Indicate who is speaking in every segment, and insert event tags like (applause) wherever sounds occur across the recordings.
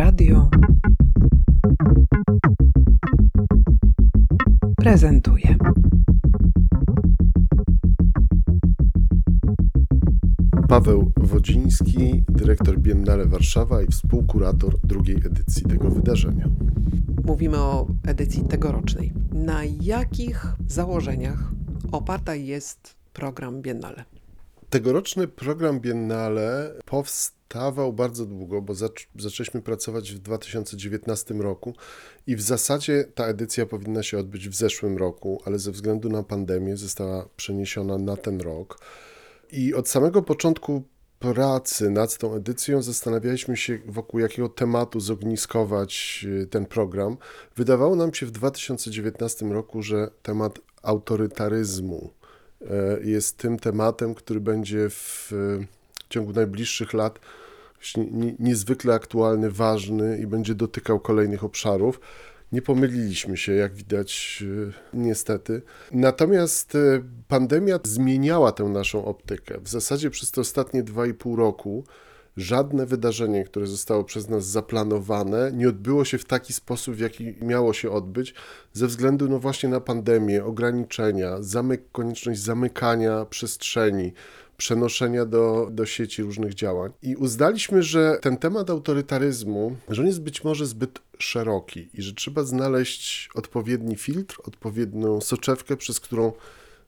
Speaker 1: Radio prezentuje.
Speaker 2: Paweł Wodziński, dyrektor Biennale Warszawa i współkurator drugiej edycji tego wydarzenia.
Speaker 1: Mówimy o edycji tegorocznej. Na jakich założeniach oparta jest program Biennale?
Speaker 2: Tegoroczny program Biennale powstawał bardzo długo, bo zac zaczęliśmy pracować w 2019 roku i w zasadzie ta edycja powinna się odbyć w zeszłym roku, ale ze względu na pandemię została przeniesiona na ten rok. I od samego początku pracy nad tą edycją zastanawialiśmy się, wokół jakiego tematu zogniskować y, ten program. Wydawało nam się w 2019 roku, że temat autorytaryzmu jest tym tematem, który będzie w ciągu najbliższych lat niezwykle aktualny, ważny i będzie dotykał kolejnych obszarów. Nie pomyliliśmy się, jak widać, e, niestety. Natomiast e, pandemia zmieniała tę naszą optykę. W zasadzie przez te ostatnie 2,5 roku żadne wydarzenie, które zostało przez nas zaplanowane, nie odbyło się w taki sposób, w jaki miało się odbyć, ze względu no właśnie na pandemię, ograniczenia, zamyk, konieczność zamykania przestrzeni, przenoszenia do, do sieci różnych działań. I uznaliśmy, że ten temat autorytaryzmu, że on jest być może zbyt szeroki i że trzeba znaleźć odpowiedni filtr, odpowiednią soczewkę, przez którą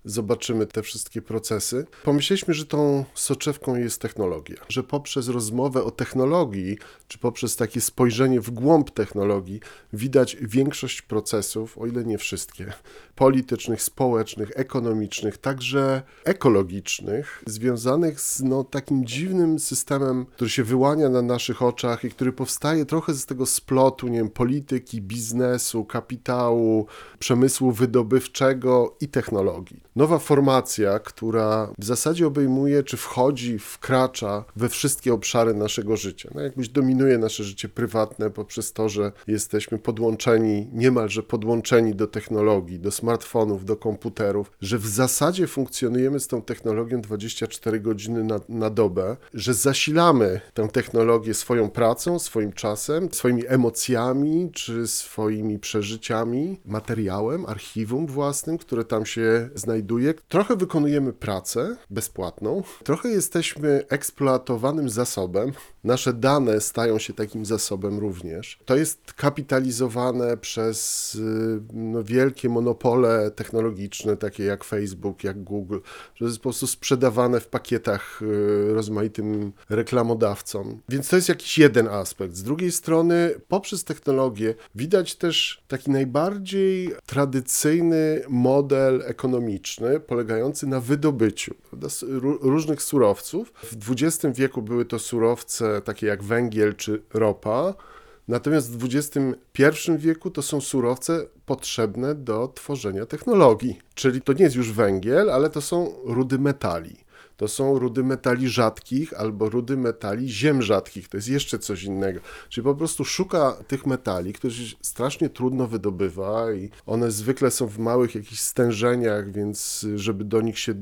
Speaker 2: zobaczymy te wszystkie procesy. Pomyśleliśmy, że tą soczewką jest technologia, że poprzez rozmowę o technologii, czy poprzez takie spojrzenie w głąb technologii, widać większość procesów, o ile nie wszystkie, politycznych, społecznych, ekonomicznych, także ekologicznych, związanych z no, takim dziwnym systemem, który się wyłania na naszych oczach i który powstaje trochę z tego splotu, nie wiem, polityki, biznesu, kapitału, przemysłu wydobywczego i technologii nowa formacja, która w zasadzie obejmuje, czy wchodzi, wkracza we wszystkie obszary naszego życia. No jakbyś dominuje nasze życie prywatne poprzez to, że jesteśmy podłączeni, niemalże podłączeni do technologii, do smartfonów, do komputerów, że w zasadzie funkcjonujemy z tą technologią 24 godziny na, na dobę, że zasilamy tę technologię swoją pracą, swoim czasem, swoimi emocjami, czy swoimi przeżyciami, materiałem, archiwum własnym, które tam się znajduje znajduje. Trochę wykonujemy pracę bezpłatną, trochę jesteśmy eksploatowanym zasobem. Nasze dane stają się takim zasobem również. To jest kapitalizowane przez y, no, wielkie monopole technologiczne, takie jak Facebook, jak Google, że jest po prostu sprzedawane w pakietach y, rozmaitym reklamodawcom. Więc to jest jakiś jeden aspekt. Z drugiej strony, poprzez technologię widać też taki najbardziej tradycyjny model ekonomiczny polegający na wydobyciu prawda, różnych surowców. W XX wieku były to surowce takie jak węgiel czy ropa, natomiast w XXI wieku to są surowce potrzebne do tworzenia technologii. Czyli to nie jest już węgiel, ale to są rudy metali to są rudy metali rzadkich albo rudy metali ziem rzadkich. To jest jeszcze coś innego. Czyli po prostu szuka tych metali, które strasznie trudno wydobywa i one zwykle są w małych jakichś stężeniach, więc żeby do nich się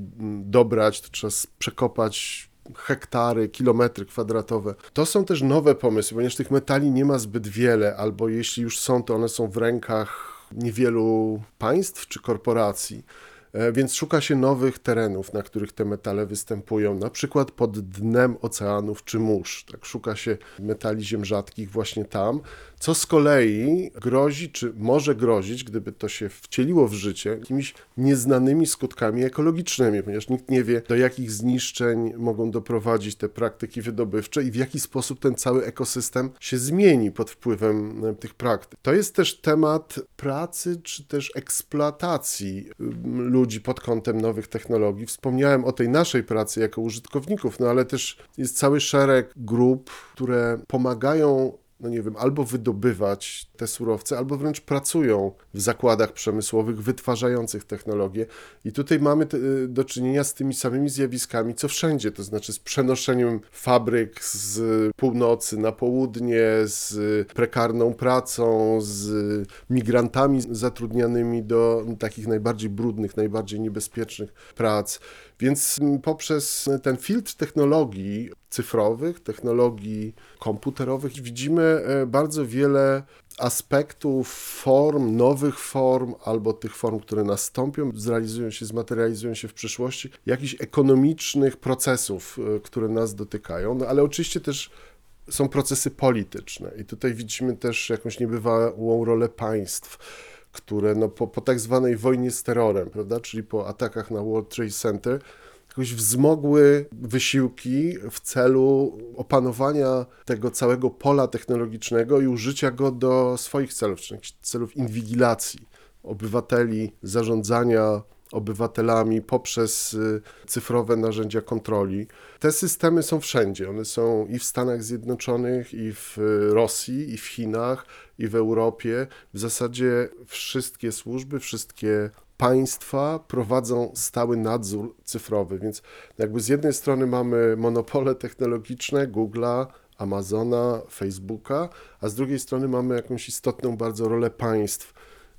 Speaker 2: dobrać, to trzeba przekopać hektary, kilometry kwadratowe. To są też nowe pomysły, ponieważ tych metali nie ma zbyt wiele, albo jeśli już są, to one są w rękach niewielu państw czy korporacji. E, więc szuka się nowych terenów, na których te metale występują, na przykład pod dnem oceanów czy mórz. Tak, szuka się metali ziem rzadkich właśnie tam, co z kolei grozi, czy może grozić, gdyby to się wcieliło w życie, jakimiś nieznanymi skutkami ekologicznymi, ponieważ nikt nie wie, do jakich zniszczeń mogą doprowadzić te praktyki wydobywcze i w jaki sposób ten cały ekosystem się zmieni pod wpływem e, tych praktyk. To jest też temat pracy, czy też eksploatacji ludzi pod kątem nowych technologii. Wspomniałem o tej naszej pracy jako użytkowników, no ale też jest cały szereg grup, które pomagają no nie wiem, albo wydobywać te surowce, albo wręcz pracują w zakładach przemysłowych wytwarzających technologie. I tutaj mamy te, y, do czynienia z tymi samymi zjawiskami, co wszędzie, to znaczy z przenoszeniem fabryk z północy na południe, z prekarną pracą, z migrantami zatrudnianymi do takich najbardziej brudnych, najbardziej niebezpiecznych prac. Więc mm, poprzez ten filtr technologii cyfrowych, technologii komputerowych widzimy e, bardzo wiele aspektów, form, nowych form, albo tych form, które nastąpią, zrealizują się, zmaterializują się w przyszłości, jakichś ekonomicznych procesów, e, które nas dotykają, no ale oczywiście też są procesy polityczne i tutaj widzimy też jakąś niebywałą rolę państw, które no, po, po tak zwanej wojnie z terrorem, prawda, czyli po atakach na World Trade Center, jakoś wzmogły wysiłki w celu opanowania tego całego pola technologicznego i użycia go do swoich celów, czyli celów inwigilacji obywateli, zarządzania obywatelami poprzez y, cyfrowe narzędzia kontroli. Te systemy są wszędzie. One są i w Stanach Zjednoczonych, i w y, Rosji, i w Chinach, i w Europie. W zasadzie wszystkie służby, wszystkie państwa prowadzą stały nadzór cyfrowy, więc jakby z jednej strony mamy monopole technologiczne Google'a, Amazona, Facebooka, a z drugiej strony mamy jakąś istotną bardzo rolę państw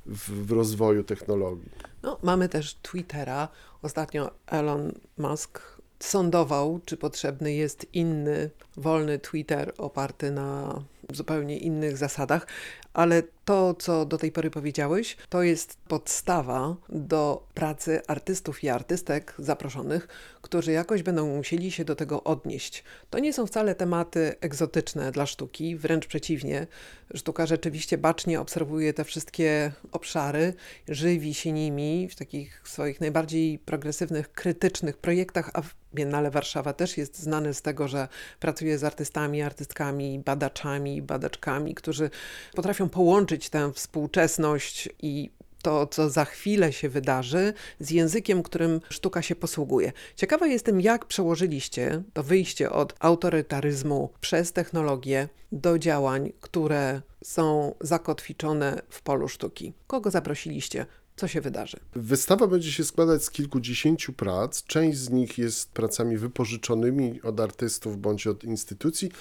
Speaker 2: w, w rozwoju technologii.
Speaker 1: No, mamy też Twittera. Ostatnio Elon Musk sądował, czy potrzebny jest inny, wolny Twitter oparty na zupełnie innych zasadach, ale to, co do tej pory powiedziałeś, to jest podstawa do pracy artystów i artystek zaproszonych, którzy jakoś będą musieli się do tego odnieść. To nie są wcale tematy egzotyczne dla sztuki, wręcz przeciwnie. Sztuka rzeczywiście bacznie obserwuje te wszystkie obszary, żywi się nimi w takich swoich najbardziej progresywnych, krytycznych projektach, a Biennale Warszawa też jest znany z tego, że pracuje z artystami, artystkami, badaczami, badaczkami, którzy potrafią połączyć tę współczesność i to, co za chwilę się wydarzy, z językiem, którym sztuka się posługuje. Ciekawa jestem, jak przełożyliście to wyjście od autorytaryzmu przez technologię do działań, które są zakotwiczone w polu sztuki. Kogo zaprosiliście? Co się wydarzy?
Speaker 2: Wystawa będzie się składać z kilkudziesięciu prac. Część z nich jest pracami wypożyczonymi od artystów bądź od instytucji.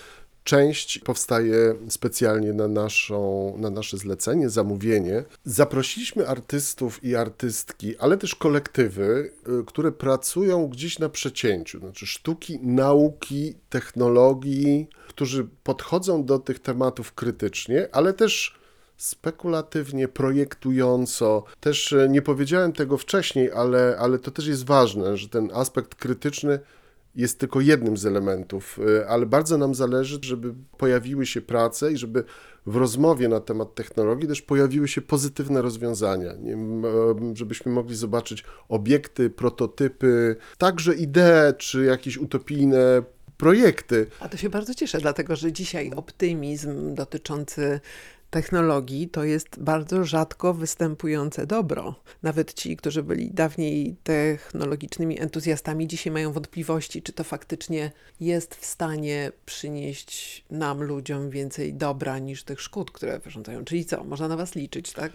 Speaker 2: Część powstaje specjalnie na, naszą, na nasze zlecenie, zamówienie. Zaprosiliśmy artystów i artystki, ale też kolektywy, y, które pracują gdzieś na przecięciu, znaczy sztuki, nauki, technologii, którzy podchodzą do tych tematów krytycznie, ale też spekulatywnie, projektująco. Też e, nie powiedziałem tego wcześniej, ale, ale to też jest ważne, że ten aspekt krytyczny jest tylko jednym z elementów, e, ale bardzo nam zależy, żeby pojawiły się prace i żeby w rozmowie na temat technologii też pojawiły się pozytywne rozwiązania, nie, żebyśmy mogli zobaczyć obiekty, prototypy, także idee czy jakieś utopijne projekty.
Speaker 1: A to się bardzo cieszę, dlatego że dzisiaj optymizm dotyczący technologii to jest bardzo rzadko występujące dobro. Nawet ci, którzy byli dawniej technologicznymi entuzjastami, dzisiaj mają wątpliwości, czy to faktycznie jest w stanie przynieść nam, ludziom, więcej dobra niż tych szkód, które wyrządzają. Czyli co, można na Was liczyć, tak?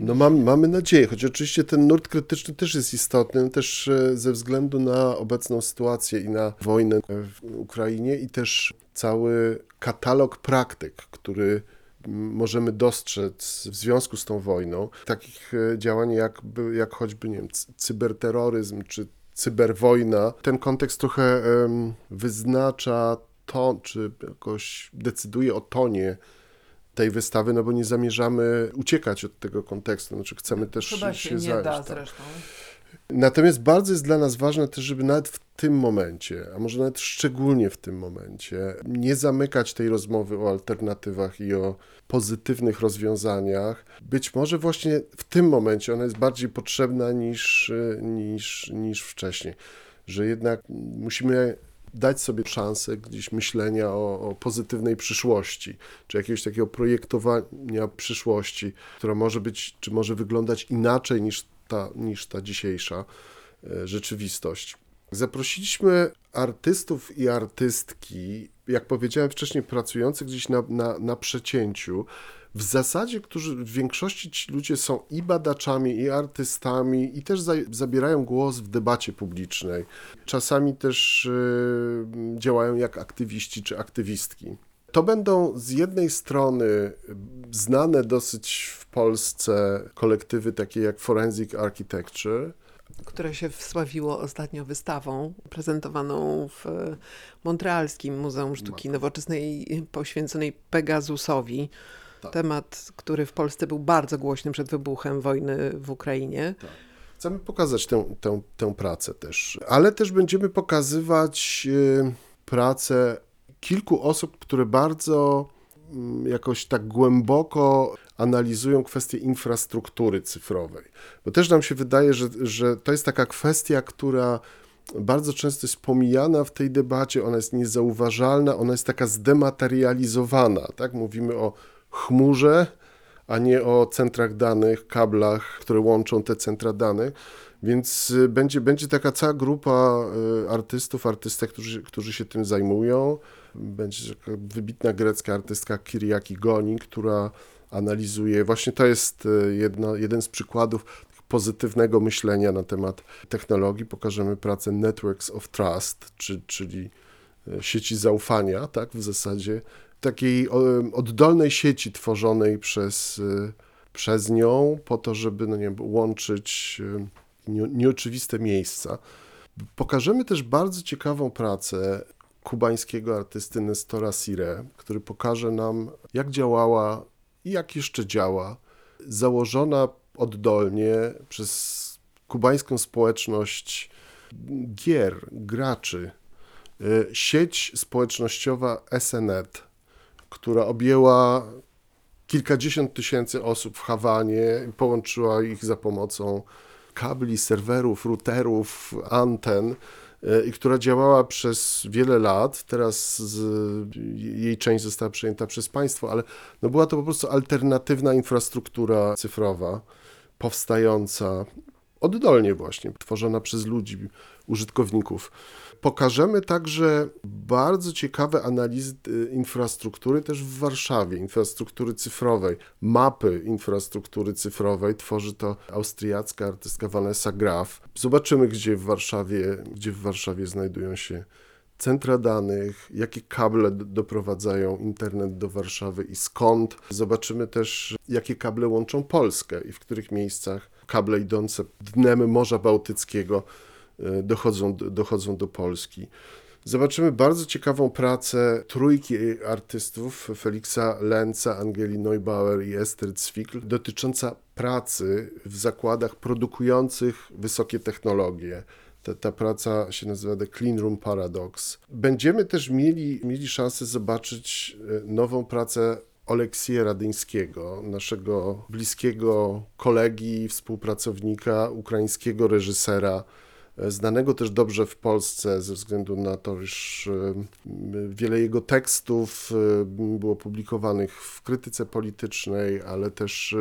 Speaker 2: No mam, mamy nadzieję, choć oczywiście ten nurt krytyczny też jest istotny, też e, ze względu na obecną sytuację i na wojnę w Ukrainie i też cały katalog praktyk, który możemy dostrzec w związku z tą wojną, takich e, działań jak, jak choćby nie wiem, cyberterroryzm czy cyberwojna. Ten kontekst trochę wyznacza to, czy jakoś decyduje o tonie tej wystawy, no bo nie zamierzamy uciekać od tego kontekstu, znaczy chcemy też
Speaker 1: Chyba się, się nie zająć, da zresztą.
Speaker 2: Natomiast bardzo jest dla nas ważne też, żeby nawet w tym momencie, a może nawet szczególnie w tym momencie, nie zamykać tej rozmowy o alternatywach i o pozytywnych rozwiązaniach. Być może właśnie w tym momencie ona jest bardziej potrzebna niż, niż, niż wcześniej, że jednak musimy dać sobie szansę gdzieś myślenia o, o, pozytywnej przyszłości, czy jakiegoś takiego projektowania przyszłości, która może być, czy może wyglądać inaczej niż ta, niż ta dzisiejsza e, rzeczywistość. Zaprosiliśmy artystów i artystki, jak powiedziałem wcześniej, pracujących gdzieś na, na, na przecięciu, w zasadzie, którzy w większości ci ludzie są i badaczami, i artystami, i też za, zabierają głos w debacie publicznej. Czasami też y, działają jak aktywiści czy aktywistki. To będą z jednej strony znane dosyć w Polsce kolektywy takie jak Forensic Architecture,
Speaker 1: które się wsławiło ostatnio wystawą prezentowaną w Montrealskim Muzeum Sztuki Nowoczesnej poświęconej Pegasusowi. Tak. Temat, który w Polsce był bardzo głośny przed wybuchem wojny w Ukrainie. Tak.
Speaker 2: Chcemy pokazać tę, tę, tę pracę też, ale też będziemy pokazywać y, pracę kilku osób, które bardzo mm, jakoś tak głęboko analizują kwestię infrastruktury cyfrowej. Bo też nam się wydaje, że, że to jest taka kwestia, która bardzo często jest pomijana w tej debacie, ona jest niezauważalna, ona jest taka zdematerializowana. Tak? Mówimy o chmurze, a nie o centrach danych, kablach, które łączą te centra danych. Więc y, będzie, będzie taka cała grupa y, artystów, artystek, którzy, którzy się tym zajmują. Będzie taka wybitna grecka artystka Kiriaki Goni, która analizuje, właśnie to jest y, jedno, jeden z przykładów pozytywnego myślenia na temat technologii. Pokażemy pracę Networks of Trust, czy, czyli sieci zaufania, tak, w zasadzie takiej oddolnej sieci tworzonej przez, y, przez nią, po to, żeby no nie łączyć nieoczywiste miejsca. Pokażemy też bardzo ciekawą pracę kubańskiego artysty Nestora Sire, który pokaże nam, jak działała i jak jeszcze działa, założona oddolnie przez kubańską społeczność gier, graczy, y, sieć społecznościowa SNET, która objęła kilkadziesiąt tysięcy osób w Hawanie i połączyła ich za pomocą kabli, serwerów, routerów, anten i która działała przez wiele lat. Teraz z, jej część została przejęta przez państwo, ale no była to po prostu alternatywna infrastruktura cyfrowa powstająca oddolnie właśnie, tworzona przez ludzi, użytkowników. Pokażemy także bardzo ciekawe analizy y, infrastruktury też w Warszawie, infrastruktury cyfrowej, mapy infrastruktury cyfrowej. Tworzy to austriacka artystka Vanessa Graf. Zobaczymy, gdzie w Warszawie, gdzie w Warszawie znajdują się centra danych, jakie kable doprowadzają internet do Warszawy i skąd. Zobaczymy też, jakie kable łączą Polskę i w których miejscach kable idące dnem Morza Bałtyckiego e, dochodzą, dochodzą do Polski. Zobaczymy bardzo ciekawą pracę trójki artystów, Feliksa Lenza, Angeli Neubauer i Ester Zwickl, dotycząca pracy w zakładach produkujących wysokie technologie. Ta, ta praca się nazywa The Clean Room Paradox. Będziemy też mieli, mieli szansę zobaczyć e, nową pracę Oleksija Radyńskiego, naszego bliskiego kolegi, współpracownika, ukraińskiego reżysera, e, znanego też dobrze w Polsce ze względu na to, iż e, wiele jego tekstów e, było publikowanych w krytyce politycznej, ale też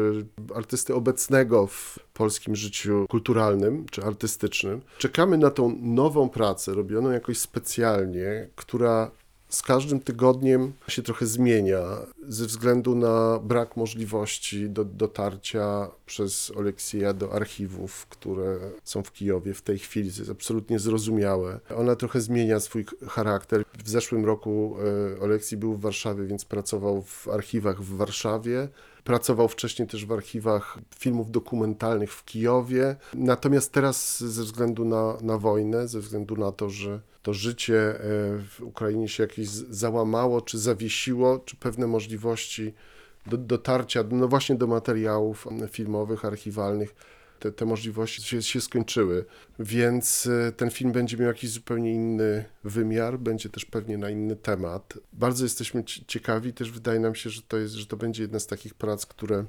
Speaker 2: artysty obecnego w polskim życiu kulturalnym czy artystycznym. Czekamy na tą nową pracę, robioną jakoś specjalnie, która z każdym tygodniem się trochę zmienia ze względu na brak możliwości do, dotarcia przez Oleksija do archiwów, które są w Kijowie w tej chwili. To jest absolutnie zrozumiałe. Ona trochę zmienia swój charakter. W zeszłym roku e, Oleksij był w Warszawie, więc pracował w archiwach w Warszawie. Pracował wcześniej też w archiwach filmów dokumentalnych w Kijowie. Natomiast teraz ze względu na, na wojnę, ze względu na to, że to życie e, w Ukrainie się jakieś załamało, czy zawiesiło, czy pewne możliwości do, dotarcia no właśnie do materiałów filmowych, archiwalnych, te, te możliwości się, się skończyły. Więc e, ten film będzie miał jakiś zupełnie inny wymiar, będzie też pewnie na inny temat. Bardzo jesteśmy ciekawi, też wydaje nam się, że to, jest, że to będzie jedna z takich prac, które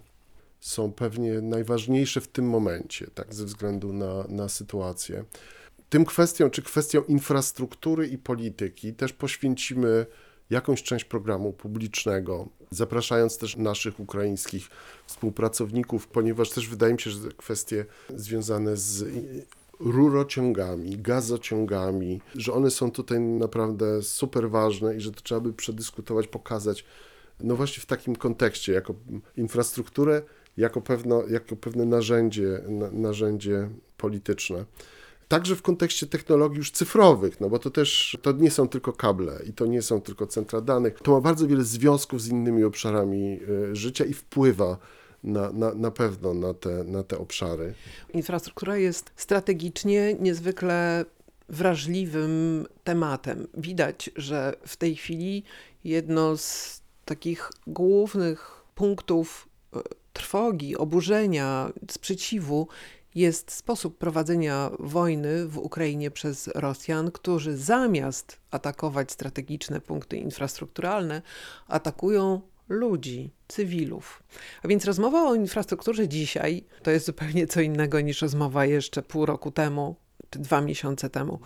Speaker 2: są pewnie najważniejsze w tym momencie, tak, ze względu na, na sytuację tym kwestiom, czy kwestiom infrastruktury i polityki też poświęcimy jakąś część programu publicznego, zapraszając też naszych ukraińskich współpracowników, ponieważ też wydaje mi się, że kwestie związane z rurociągami, gazociągami, że one są tutaj naprawdę super ważne i że to trzeba by przedyskutować, pokazać, no właśnie w takim kontekście, jako infrastrukturę, jako, pewno, jako pewne narzędzie, na, narzędzie polityczne także w kontekście technologii już cyfrowych, no bo to też, to nie są tylko kable i to nie są tylko centra danych. To ma bardzo wiele związków z innymi obszarami e, życia i wpływa na, na, na pewno na te, na te obszary.
Speaker 1: Infrastruktura jest strategicznie niezwykle wrażliwym tematem. Widać, że w tej chwili jedno z takich głównych punktów e, trwogi, oburzenia, sprzeciwu jest sposób prowadzenia wojny w Ukrainie przez Rosjan, którzy zamiast atakować strategiczne punkty infrastrukturalne, atakują ludzi, cywilów. A więc rozmowa o infrastrukturze dzisiaj to jest zupełnie co innego niż rozmowa jeszcze pół roku temu czy dwa miesiące temu.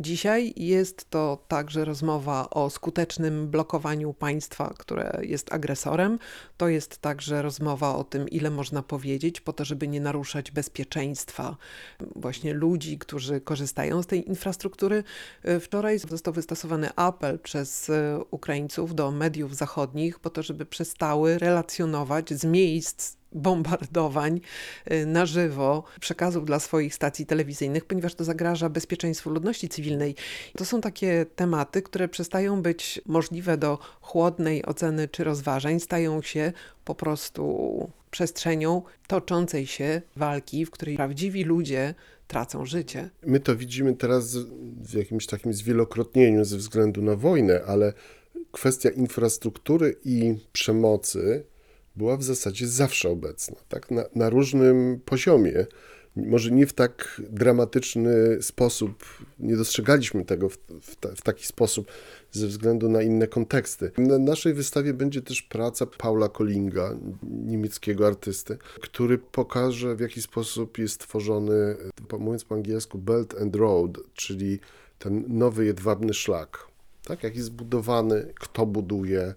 Speaker 1: Dzisiaj jest to także rozmowa o skutecznym blokowaniu państwa, które jest agresorem. To jest także rozmowa o tym, ile można powiedzieć, po to, żeby nie naruszać bezpieczeństwa właśnie ludzi, którzy korzystają z tej infrastruktury. Wczoraj został wystosowany apel przez Ukraińców do mediów zachodnich, po to, żeby przestały relacjonować z miejsc bombardowań y, na żywo, przekazów dla swoich stacji telewizyjnych, ponieważ to zagraża bezpieczeństwu ludności cywilnej. To są takie tematy, które przestają być możliwe do chłodnej oceny czy rozważań, stają się po prostu przestrzenią toczącej się walki, w której prawdziwi ludzie tracą życie.
Speaker 2: My to widzimy teraz w jakimś takim zwielokrotnieniu ze względu na wojnę, ale kwestia infrastruktury i przemocy była w zasadzie zawsze obecna, tak? na, na różnym poziomie. Może nie w tak dramatyczny sposób, nie dostrzegaliśmy tego w, w, w, taki sposób ze względu na inne konteksty. Na naszej wystawie będzie też praca Paula Kollinga, niemieckiego artysty, który pokaże w jaki sposób jest tworzony, mówiąc po angielsku, Belt and Road, czyli ten nowy jedwabny szlak. Tak, jak jest budowany, kto buduje.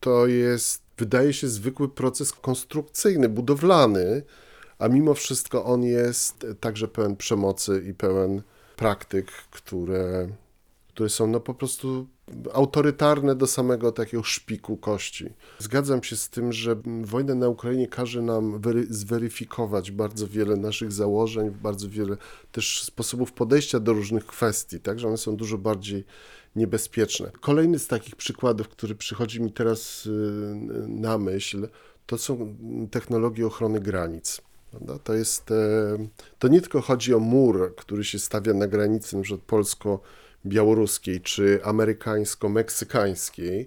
Speaker 2: To jest wydaje się zwykły proces konstrukcyjny, budowlany, a mimo wszystko on jest także pełen przemocy i pełen praktyk, które, które są no po prostu autorytarne do samego takiego szpiku kości. Zgadzam się z tym, że wojna na Ukrainie każe nam zweryfikować bardzo wiele naszych założeń, bardzo wiele też sposobów podejścia do różnych kwestii, tak, że one są dużo bardziej niebezpieczne. Kolejny z takich przykładów, który przychodzi mi teraz y, na myśl, to są technologie ochrony granic. To jest, e, to nie tylko chodzi o mur, który się stawia na granicy np. polsko-białoruskiej czy amerykańsko-meksykańskiej,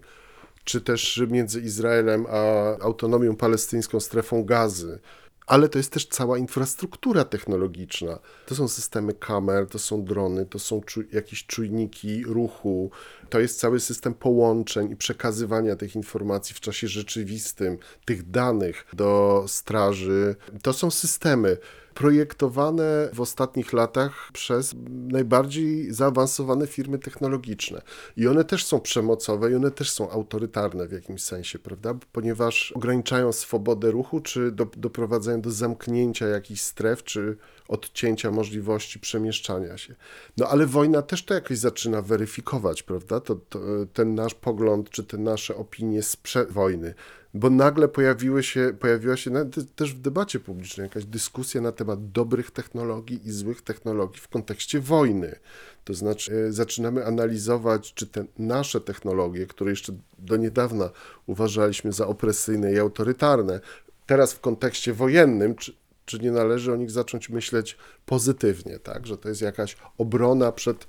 Speaker 2: czy też między Izraelem a autonomią palestyńską strefą gazy, ale to jest też cała infrastruktura technologiczna. To są systemy kamer, to są drony, to są czu jakieś czujniki ruchu, to jest cały system połączeń i przekazywania tych informacji w czasie rzeczywistym, tych danych do straży. To są systemy projektowane w ostatnich latach przez najbardziej zaawansowane firmy technologiczne. I one też są przemocowe i one też są autorytarne w jakimś sensie, prawda? Ponieważ ograniczają swobodę ruchu, czy do, doprowadzają do zamknięcia jakichś stref, czy odcięcia możliwości przemieszczania się. No ale wojna też to jakoś zaczyna weryfikować, prawda? To, to ten nasz pogląd, czy te nasze opinie sprzed wojny bo nagle pojawiły się, pojawiła się też w debacie publicznej jakaś dyskusja na temat dobrych technologii i złych technologii w kontekście wojny. To znaczy, e, zaczynamy analizować, czy te nasze technologie, które jeszcze do niedawna uważaliśmy za opresyjne i autorytarne, teraz w kontekście wojennym, czy, czy nie należy o nich zacząć myśleć pozytywnie, tak? że to jest jakaś obrona przed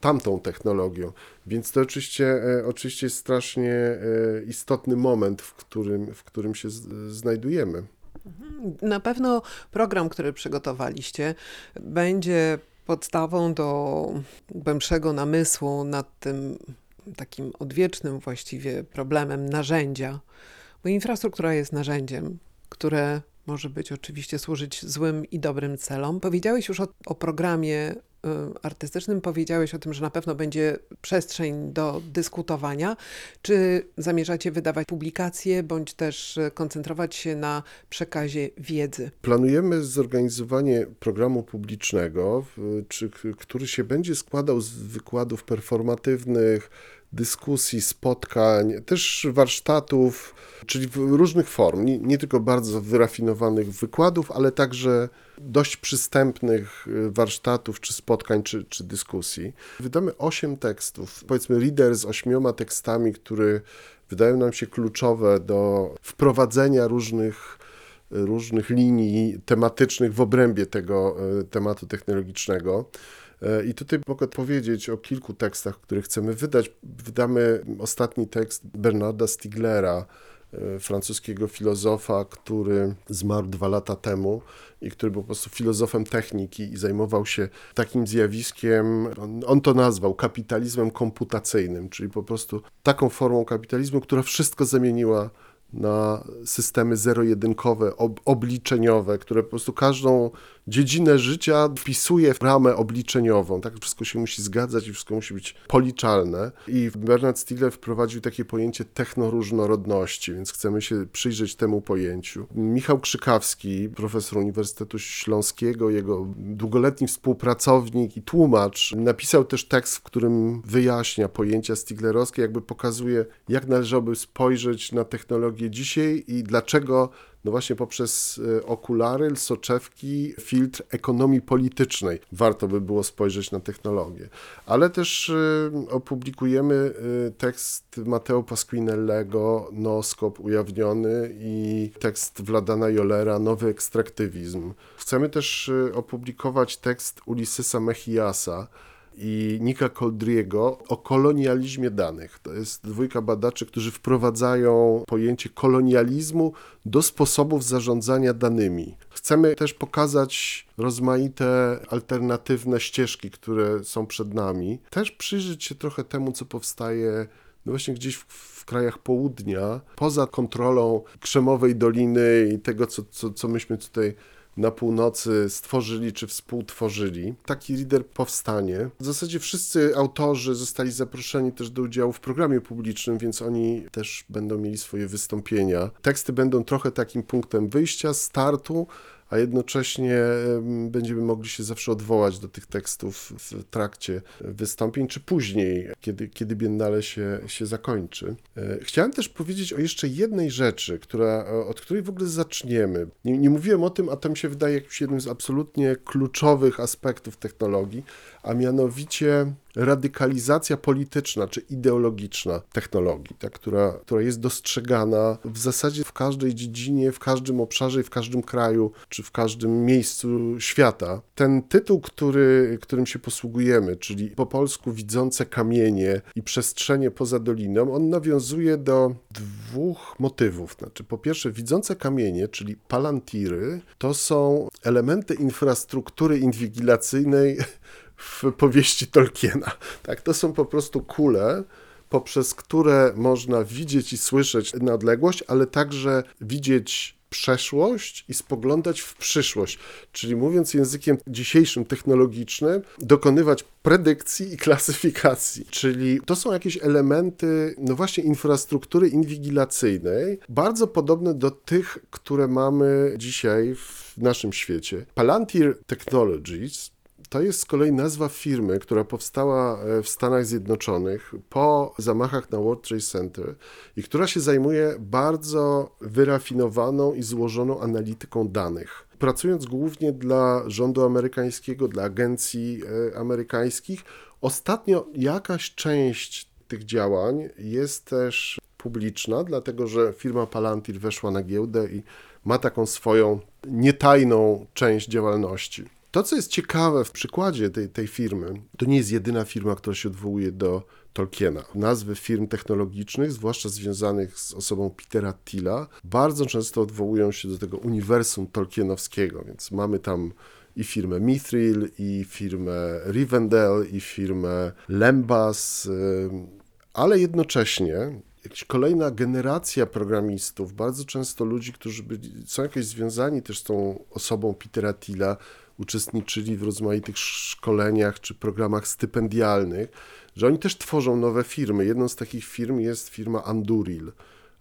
Speaker 2: tamtą technologią. Więc to oczywiście, e, oczywiście jest strasznie e, istotny moment, w którym, w którym się znajdujemy.
Speaker 1: Na pewno program, który przygotowaliście, będzie podstawą do głębszego namysłu nad tym takim odwiecznym właściwie problemem narzędzia, bo infrastruktura jest narzędziem, które może być oczywiście służyć złym i dobrym celom. Powiedziałeś już o, o programie Y, artystycznym powiedziałeś o tym, że na pewno będzie przestrzeń do dyskutowania. Czy zamierzacie wydawać publikacje, bądź też koncentrować się na przekazie wiedzy?
Speaker 2: Planujemy zorganizowanie programu publicznego, który się będzie składał z wykładów performatywnych, dyskusji, spotkań, też warsztatów, czyli różnych form, nie, nie, tylko bardzo wyrafinowanych wykładów, ale także dość przystępnych y, warsztatów, czy spotkań, czy, czy dyskusji. Wydamy osiem tekstów, powiedzmy reader z ośmioma tekstami, które wydają nam się kluczowe do wprowadzenia różnych różnych linii tematycznych w obrębie tego e, tematu technologicznego. I tutaj mogę powiedzieć o kilku tekstach, które chcemy wydać. Wydamy ostatni tekst Bernarda Stiglera, e, francuskiego filozofa, który zmarł dwa lata temu i który był po prostu filozofem techniki i zajmował się takim zjawiskiem, on, on, to nazwał kapitalizmem komputacyjnym, czyli po prostu taką formą kapitalizmu, która wszystko zamieniła na systemy zero-jedynkowe, ob obliczeniowe, które po prostu każdą dziedzinę życia wpisuje w ramę obliczeniową. Tak wszystko się musi zgadzać i wszystko musi być policzalne. I Bernard Stiegler wprowadził takie pojęcie technoróżnorodności, więc chcemy się przyjrzeć temu pojęciu. Michał Krzykawski, profesor Uniwersytetu Śląskiego, jego długoletni współpracownik i tłumacz, napisał też tekst, w którym wyjaśnia pojęcia Stiglerowskie, jakby pokazuje, jak należałoby spojrzeć na technologię dzisiaj i dlaczego no właśnie poprzez e, okulary, soczewki, filtr ekonomii politycznej warto by było spojrzeć na technologię. Ale też e, opublikujemy e, tekst Mateo Pasquinellego, Nooskop ujawniony i tekst Wladana Jolera, Nowy ekstraktywizm. Chcemy też opublikować tekst Ulyssesa Mechiasa, i Nika Coldriego o kolonializmie danych. To jest dwójka badaczy, którzy wprowadzają pojęcie kolonializmu do sposobów zarządzania danymi. Chcemy też pokazać rozmaite alternatywne ścieżki, które są przed nami. Też przyjrzeć się trochę temu, co powstaje no właśnie gdzieś w, w, krajach południa, poza kontrolą Krzemowej Doliny i tego, co, co, co myśmy tutaj na północy stworzyli czy współtworzyli. Taki lider powstanie. W zasadzie wszyscy autorzy zostali zaproszeni też do udziału w programie publicznym, więc oni też będą mieli swoje wystąpienia. Teksty będą trochę takim punktem wyjścia, startu, a jednocześnie będziemy mogli się zawsze odwołać do tych tekstów w trakcie wystąpień, czy później, kiedy, kiedy Biennale się, się zakończy. E, chciałem też powiedzieć o jeszcze jednej rzeczy, która, od której w ogóle zaczniemy. Nie, nie mówiłem o tym, a to mi się wydaje jakimś jednym z absolutnie kluczowych aspektów technologii, a mianowicie radykalizacja polityczna czy ideologiczna technologii, ta, która, która jest dostrzegana w zasadzie w każdej dziedzinie, w każdym obszarze w każdym kraju czy w każdym miejscu świata. Ten tytuł, który, którym się posługujemy, czyli po polsku widzące kamienie i przestrzenie poza doliną, on nawiązuje do dwóch motywów. Znaczy, po pierwsze, widzące kamienie, czyli palantiry, to są elementy infrastruktury inwigilacyjnej w powieści Tolkiena. Tak, to są po prostu kule, poprzez które można widzieć i słyszeć na odległość, ale także widzieć przeszłość i spoglądać w przyszłość, czyli mówiąc językiem dzisiejszym, technologicznym, dokonywać predykcji i klasyfikacji. Czyli to są jakieś elementy, no właśnie, infrastruktury inwigilacyjnej, bardzo podobne do tych, które mamy dzisiaj w naszym świecie. Palantir Technologies to jest z kolei nazwa firmy, która powstała e, w Stanach Zjednoczonych po zamachach na World Trade Center i która się zajmuje bardzo wyrafinowaną i złożoną analityką danych. Pracując głównie dla rządu amerykańskiego, dla agencji e, amerykańskich, ostatnio jakaś część tych działań jest też publiczna, dlatego że firma Palantir weszła na giełdę i ma taką swoją nietajną część działalności. To, co jest ciekawe w przykładzie tej, tej firmy, to nie jest jedyna firma, która się odwołuje do Tolkiena. Nazwy firm technologicznych, zwłaszcza związanych z osobą Petera Tilla, bardzo często odwołują się do tego uniwersum tolkienowskiego, więc mamy tam i firmę Mithril, i firmę Rivendell, i firmę Lembas, ale jednocześnie jakaś kolejna generacja programistów, bardzo często ludzi, którzy byli, są jakoś związani też z tą osobą Petera Tilla, uczestniczyli w rozmaitych szkoleniach czy programach stypendialnych, że oni też tworzą nowe firmy. Jedną z takich firm jest firma Anduril.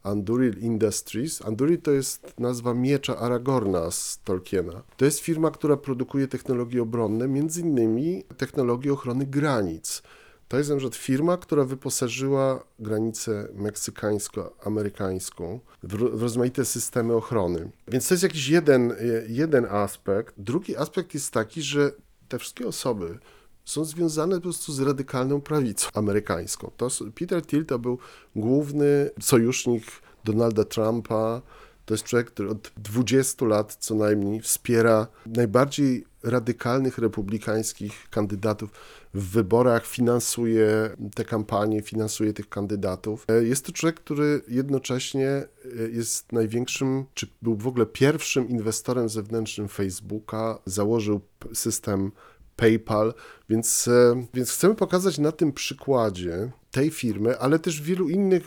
Speaker 2: Anduril Industries. Anduril to jest nazwa miecza Aragorna z Tolkiena. To jest firma, która produkuje technologie obronne, między innymi technologię ochrony granic. To jest na przykład firma, która wyposażyła granicę meksykańsko-amerykańską w, rozmaite systemy ochrony. Więc to jest jakiś jeden, jeden aspekt. Drugi aspekt jest taki, że te wszystkie osoby są związane po prostu z radykalną prawicą amerykańską. To, Peter Thiel to był główny sojusznik Donalda Trumpa, To jest człowiek, który od 20 lat co najmniej wspiera najbardziej radykalnych republikańskich kandydatów w wyborach, finansuje te kampanie, finansuje tych kandydatów. E, Jest to człowiek, który jednocześnie e, jest największym, czy był w ogóle pierwszym inwestorem zewnętrznym Facebooka, założył system PayPal, więc, e, więc chcemy pokazać na tym przykładzie tej firmy, ale też wielu innych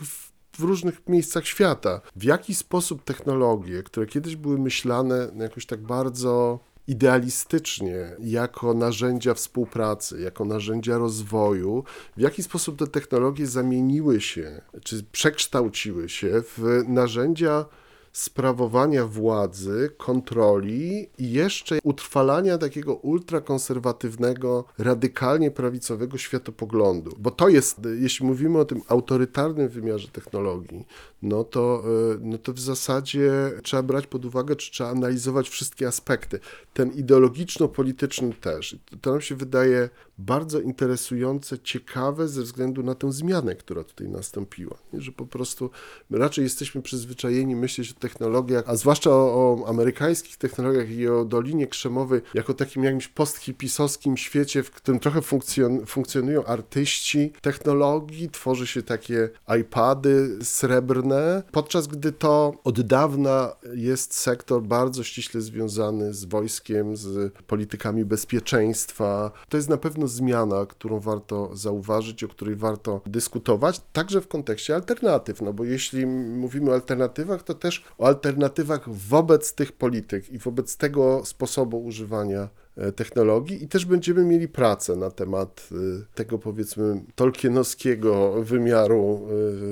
Speaker 2: w, różnych miejscach świata, w jaki sposób technologie, które kiedyś były myślane jakoś tak bardzo idealistycznie, jako narzędzia współpracy, jako narzędzia rozwoju, w jaki sposób te technologie zamieniły się, czy przekształciły się w narzędzia sprawowania władzy, kontroli i jeszcze utrwalania takiego ultrakonserwatywnego, radykalnie prawicowego światopoglądu. Bo to jest, jeśli mówimy o tym autorytarnym wymiarze technologii, no to, y, no to w zasadzie trzeba brać pod uwagę, czy trzeba analizować wszystkie aspekty. Ten ideologiczno-polityczny też. To nam się wydaje bardzo interesujące, ciekawe ze względu na tę zmianę, która tutaj nastąpiła. Nie? Że po prostu raczej jesteśmy przyzwyczajeni myśleć o technologiach, a zwłaszcza o, o amerykańskich technologiach i o Dolinie Krzemowej, jako takim jakimś posthipisowskim świecie, w którym trochę funkcjon funkcjonują artyści technologii, tworzy się takie iPady srebrne, podczas gdy to od dawna jest sektor bardzo ściśle związany z wojskiem, z politykami bezpieczeństwa. To jest na pewno zmiana, którą warto zauważyć, o której warto dyskutować, także w kontekście alternatyw, no bo jeśli mówimy o alternatywach, to też o alternatywach wobec tych polityk i wobec tego sposobu używania e, technologii i też będziemy mieli pracę na temat e, tego powiedzmy tolkienowskiego wymiaru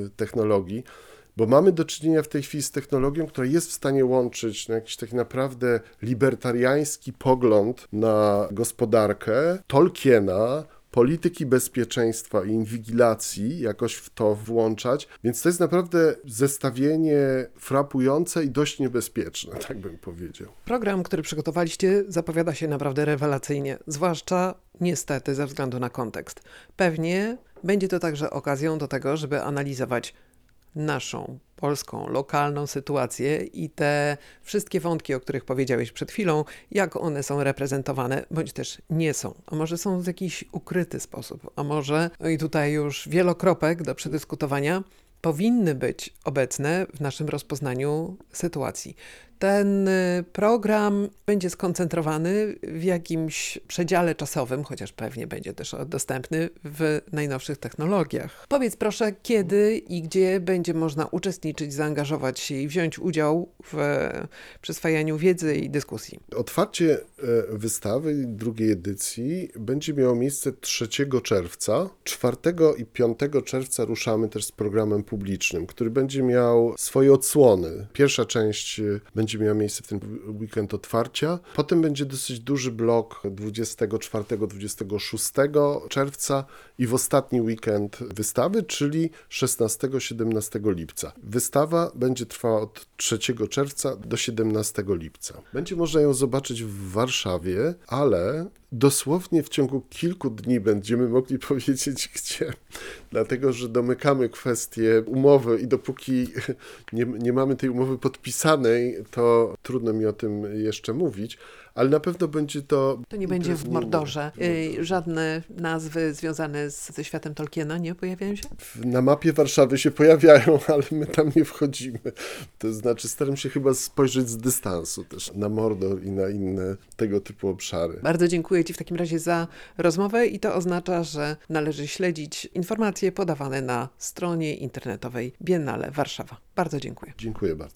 Speaker 2: e, technologii, bo mamy do czynienia w tej chwili z technologią, która jest w stanie łączyć jakiś taki naprawdę libertariański pogląd na gospodarkę Tolkiena, polityki bezpieczeństwa i inwigilacji, jakoś w to włączać, więc to jest naprawdę zestawienie frapujące i dość niebezpieczne, tak bym powiedział.
Speaker 1: Program, który przygotowaliście, zapowiada się naprawdę rewelacyjnie, zwłaszcza niestety ze względu na kontekst. Pewnie będzie to także okazją do tego, żeby analizować naszą polską, lokalną sytuację i te wszystkie wątki, o których powiedziałeś przed chwilą, jak one są reprezentowane, bądź też nie są. A może są w jakiś ukryty sposób, a może, no i tutaj już wielokropek do przedyskutowania, powinny być obecne w naszym rozpoznaniu sytuacji. Ten y, program będzie skoncentrowany w jakimś przedziale czasowym, chociaż pewnie będzie też dostępny w najnowszych technologiach. Powiedz proszę, kiedy i gdzie będzie można uczestniczyć, zaangażować się i wziąć udział w przyswajaniu wiedzy i dyskusji.
Speaker 2: Otwarcie e, wystawy drugiej edycji będzie miało miejsce 3 czerwca. 4 i 5 czerwca ruszamy też z programem publicznym, który będzie miał swoje odsłony. Pierwsza część e, będzie miała miejsce w ten weekend otwarcia. Potem będzie dosyć duży blok 24-26 czerwca i w ostatni weekend wystawy, czyli 16-17 lipca. Wystawa będzie trwała od 3 czerwca do 17 lipca. Będzie można ją zobaczyć w Warszawie, ale dosłownie w ciągu kilku dni będziemy mogli (laughs) powiedzieć gdzie, dlatego że domykamy kwestię umowy i dopóki (laughs) nie, nie mamy tej umowy podpisanej, to trudno mi o tym jeszcze mówić, ale na pewno będzie to...
Speaker 1: To nie będzie w. Mordorze. Y, żadne nazwy związane z, ze światem Tolkiena nie pojawiają się?
Speaker 2: Na mapie Warszawy się pojawiają, (laughs) ale my tam nie wchodzimy. To znaczy, staram się chyba spojrzeć z dystansu też na Mordor i na inne tego typu obszary.
Speaker 1: Bardzo dziękuję Ci w takim razie za rozmowę i to oznacza, że należy śledzić informacje podawane na stronie internetowej Biennale Warszawa. Bardzo dziękuję.
Speaker 2: Dziękuję bardzo.